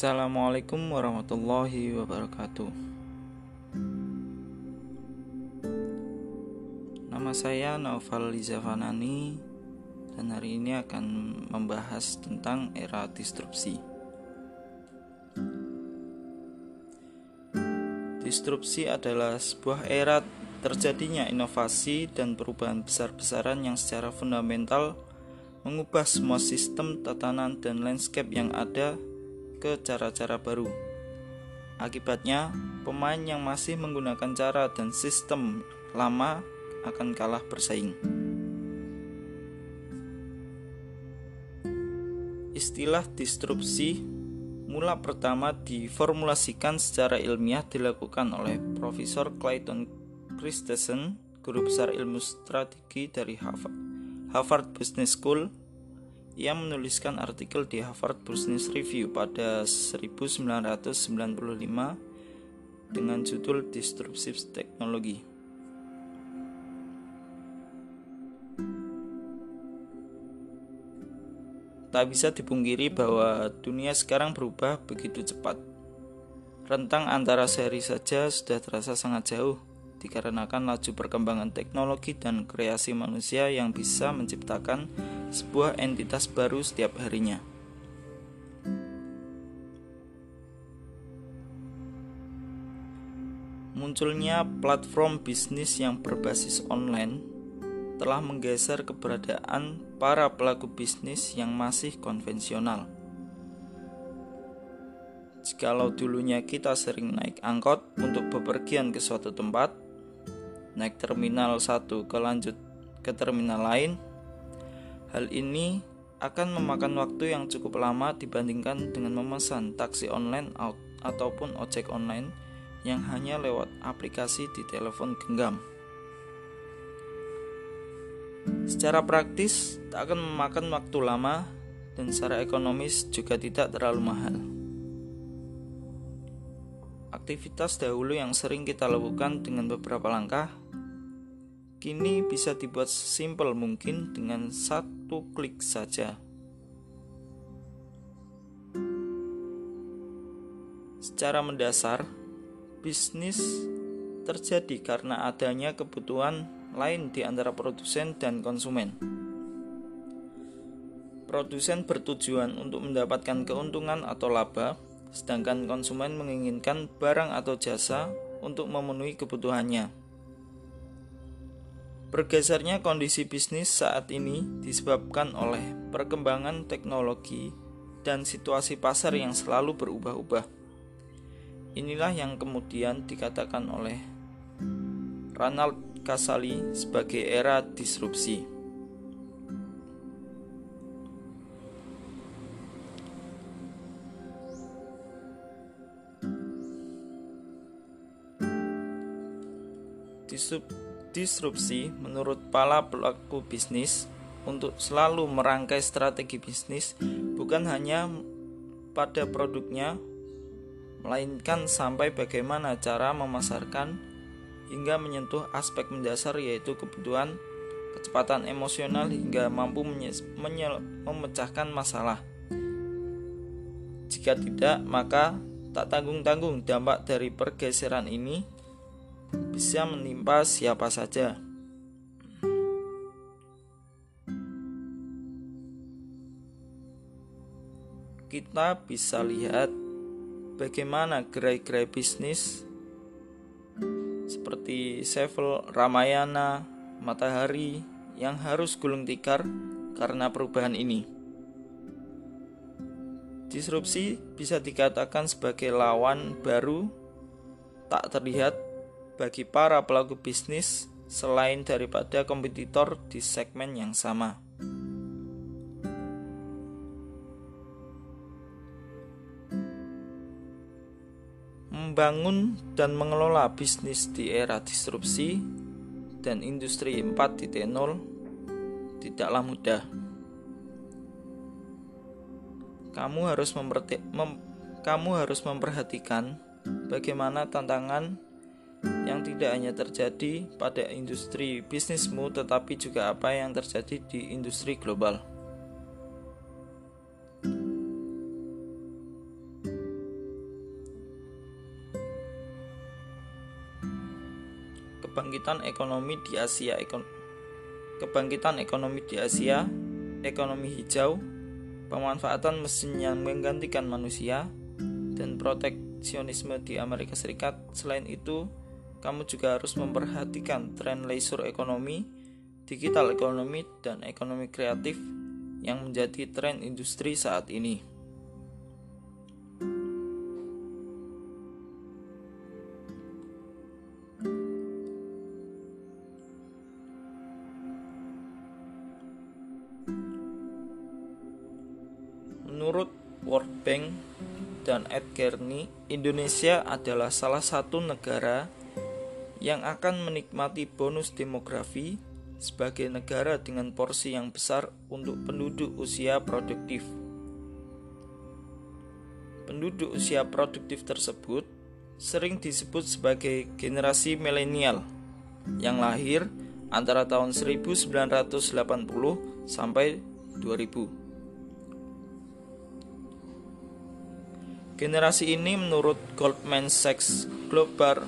Assalamualaikum warahmatullahi wabarakatuh. Nama saya Naufal Lizafanani dan hari ini akan membahas tentang era disrupsi. Disrupsi adalah sebuah era terjadinya inovasi dan perubahan besar-besaran yang secara fundamental mengubah semua sistem, tatanan, dan landscape yang ada ke cara-cara baru. Akibatnya, pemain yang masih menggunakan cara dan sistem lama akan kalah bersaing. Istilah disrupsi mula pertama diformulasikan secara ilmiah dilakukan oleh Profesor Clayton Christensen, guru besar ilmu strategi dari Harvard, Harvard Business School ia menuliskan artikel di Harvard Business Review pada 1995 dengan judul Disruptive Technology. Tak bisa dipungkiri bahwa dunia sekarang berubah begitu cepat. Rentang antara sehari saja sudah terasa sangat jauh dikarenakan laju perkembangan teknologi dan kreasi manusia yang bisa menciptakan sebuah entitas baru setiap harinya. Munculnya platform bisnis yang berbasis online telah menggeser keberadaan para pelaku bisnis yang masih konvensional. Jikalau dulunya kita sering naik angkot untuk bepergian ke suatu tempat, naik terminal satu ke lanjut ke terminal lain, Hal ini akan memakan waktu yang cukup lama dibandingkan dengan memesan taksi online ataupun ojek online yang hanya lewat aplikasi di telepon genggam. Secara praktis, tak akan memakan waktu lama dan secara ekonomis juga tidak terlalu mahal. Aktivitas dahulu yang sering kita lakukan dengan beberapa langkah kini bisa dibuat sesimpel mungkin dengan satu klik saja. Secara mendasar, bisnis terjadi karena adanya kebutuhan lain di antara produsen dan konsumen. Produsen bertujuan untuk mendapatkan keuntungan atau laba, sedangkan konsumen menginginkan barang atau jasa untuk memenuhi kebutuhannya. Bergesernya kondisi bisnis saat ini disebabkan oleh perkembangan teknologi dan situasi pasar yang selalu berubah-ubah. Inilah yang kemudian dikatakan oleh Ronald Kasali sebagai era disrupsi. Disrupsi menurut para pelaku bisnis untuk selalu merangkai strategi bisnis bukan hanya pada produknya melainkan sampai bagaimana cara memasarkan hingga menyentuh aspek mendasar yaitu kebutuhan kecepatan emosional hingga mampu memecahkan masalah. Jika tidak, maka tak tanggung-tanggung dampak dari pergeseran ini bisa menimpa siapa saja. Kita bisa lihat bagaimana gerai-gerai bisnis seperti Sevel, Ramayana, Matahari yang harus gulung tikar karena perubahan ini. Disrupsi bisa dikatakan sebagai lawan baru tak terlihat bagi para pelaku bisnis selain daripada kompetitor di segmen yang sama. Membangun dan mengelola bisnis di era disrupsi dan industri 4.0 tidaklah mudah. Kamu harus kamu harus memperhatikan bagaimana tantangan yang tidak hanya terjadi pada industri bisnismu, tetapi juga apa yang terjadi di industri global. Kebangkitan ekonomi di Asia ekon Kebangkitan ekonomi di Asia, ekonomi hijau, pemanfaatan mesin yang menggantikan manusia, dan protek proteksionisme di Amerika Serikat. Selain itu, kamu juga harus memperhatikan tren leisure ekonomi, digital ekonomi, dan ekonomi kreatif yang menjadi tren industri saat ini. Menurut World Bank dan Ed Kearney, Indonesia adalah salah satu negara yang akan menikmati bonus demografi sebagai negara dengan porsi yang besar untuk penduduk usia produktif. Penduduk usia produktif tersebut sering disebut sebagai generasi milenial yang lahir antara tahun 1980 sampai 2000. Generasi ini menurut Goldman Sachs Global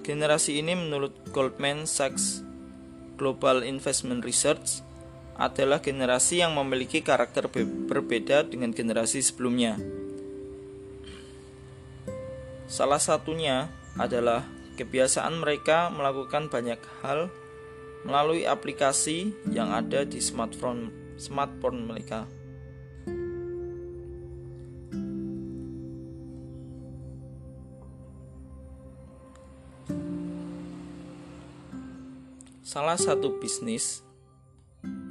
Generasi ini menurut Goldman Sachs Global Investment Research adalah generasi yang memiliki karakter berbeda dengan generasi sebelumnya. Salah satunya adalah kebiasaan mereka melakukan banyak hal melalui aplikasi yang ada di smartphone smartphone mereka. Salah satu bisnis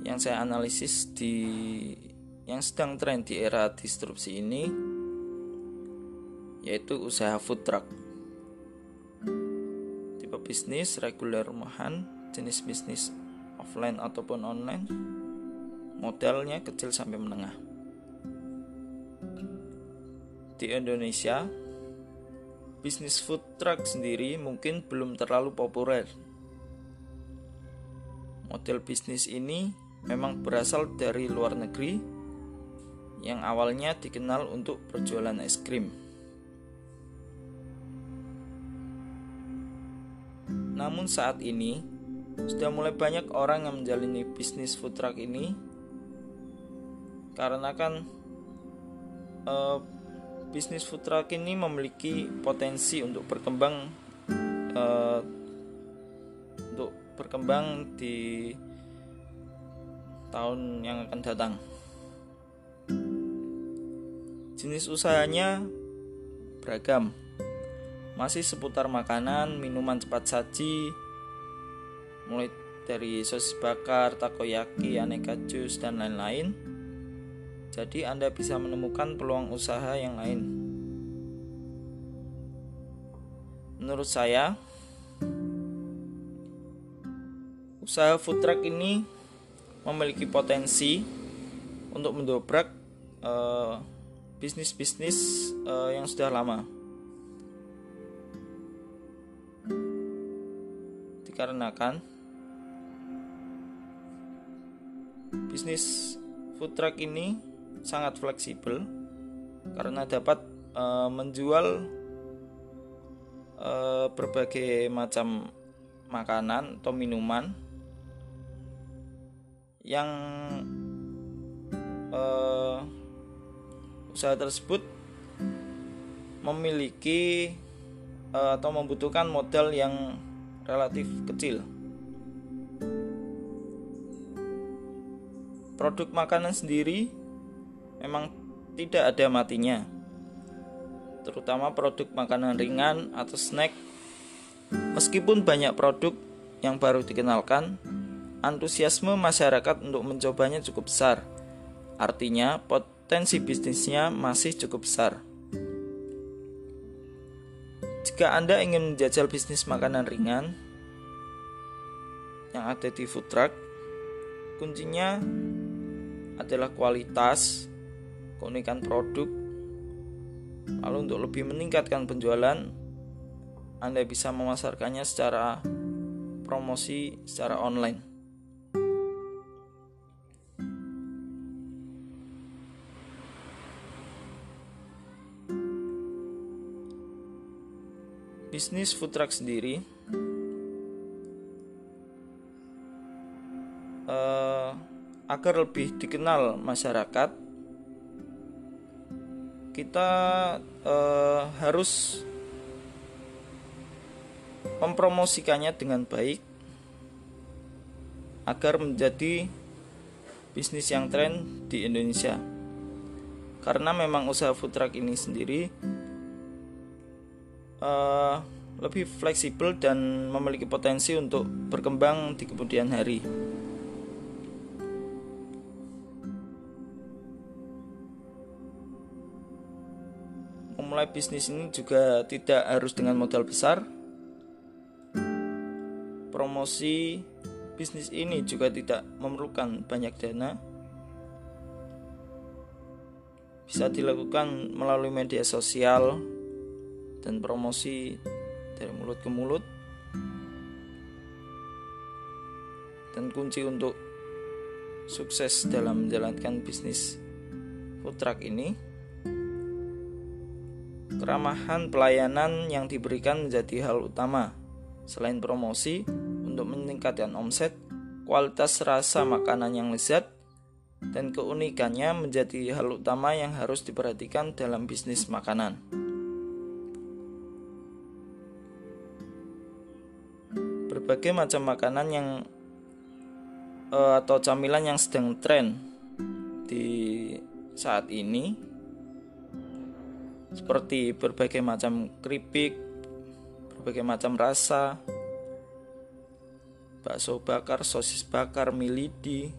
yang saya analisis di yang sedang tren di era disrupsi ini yaitu usaha food truck. Tipe bisnis reguler rumahan, jenis bisnis offline ataupun online, modalnya kecil sampai menengah. Di Indonesia, bisnis food truck sendiri mungkin belum terlalu populer Model bisnis ini memang berasal dari luar negeri yang awalnya dikenal untuk berjualan es krim. Namun saat ini sudah mulai banyak orang yang menjalani bisnis food truck ini karena kan uh, bisnis food truck ini memiliki potensi untuk berkembang uh, berkembang di tahun yang akan datang. Jenis usahanya beragam, masih seputar makanan, minuman cepat saji, mulai dari sosis bakar, takoyaki, aneka jus, dan lain-lain. Jadi Anda bisa menemukan peluang usaha yang lain. Menurut saya, usaha food truck ini memiliki potensi untuk mendobrak uh, bisnis-bisnis uh, yang sudah lama. Dikarenakan bisnis food truck ini sangat fleksibel karena dapat uh, menjual uh, berbagai macam makanan atau minuman yang uh, usaha tersebut memiliki uh, atau membutuhkan modal yang relatif kecil. Produk makanan sendiri memang tidak ada matinya, terutama produk makanan ringan atau snack. Meskipun banyak produk yang baru dikenalkan, antusiasme masyarakat untuk mencobanya cukup besar. Artinya, potensi bisnisnya masih cukup besar. Jika Anda ingin menjajal bisnis makanan ringan yang ada di food truck, kuncinya adalah kualitas, keunikan produk. Lalu untuk lebih meningkatkan penjualan, Anda bisa memasarkannya secara promosi secara online. Bisnis food truck sendiri uh, agar lebih dikenal masyarakat kita uh, harus mempromosikannya dengan baik agar menjadi bisnis yang tren di Indonesia. Karena memang usaha food truck ini sendiri uh, lebih fleksibel dan memiliki potensi untuk berkembang di kemudian hari. Memulai bisnis ini juga tidak harus dengan modal besar. Promosi bisnis ini juga tidak memerlukan banyak dana. Bisa dilakukan melalui media sosial dan promosi dari mulut ke mulut. Dan kunci untuk sukses dalam menjalankan bisnis food truck ini keramahan pelayanan yang diberikan menjadi hal utama selain promosi untuk meningkatkan omset, kualitas rasa makanan yang lezat, dan keunikannya menjadi hal utama yang harus diperhatikan dalam bisnis makanan. Berbagai macam makanan yang uh, atau camilan yang sedang tren di saat ini. Seperti berbagai macam keripik, berbagai macam rasa, bakso bakar, sosis bakar, milidi,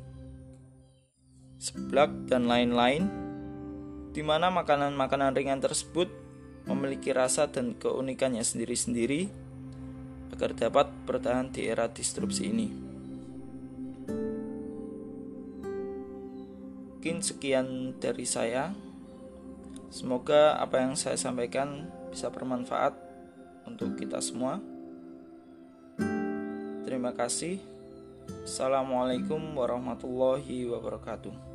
seblak, dan lain-lain, di mana makanan-makanan ringan tersebut memiliki rasa dan keunikannya sendiri-sendiri agar dapat bertahan di era disrupsi ini. Mungkin sekian dari saya. Semoga apa yang saya sampaikan bisa bermanfaat untuk kita semua. Terima kasih. Assalamualaikum warahmatullahi wabarakatuh.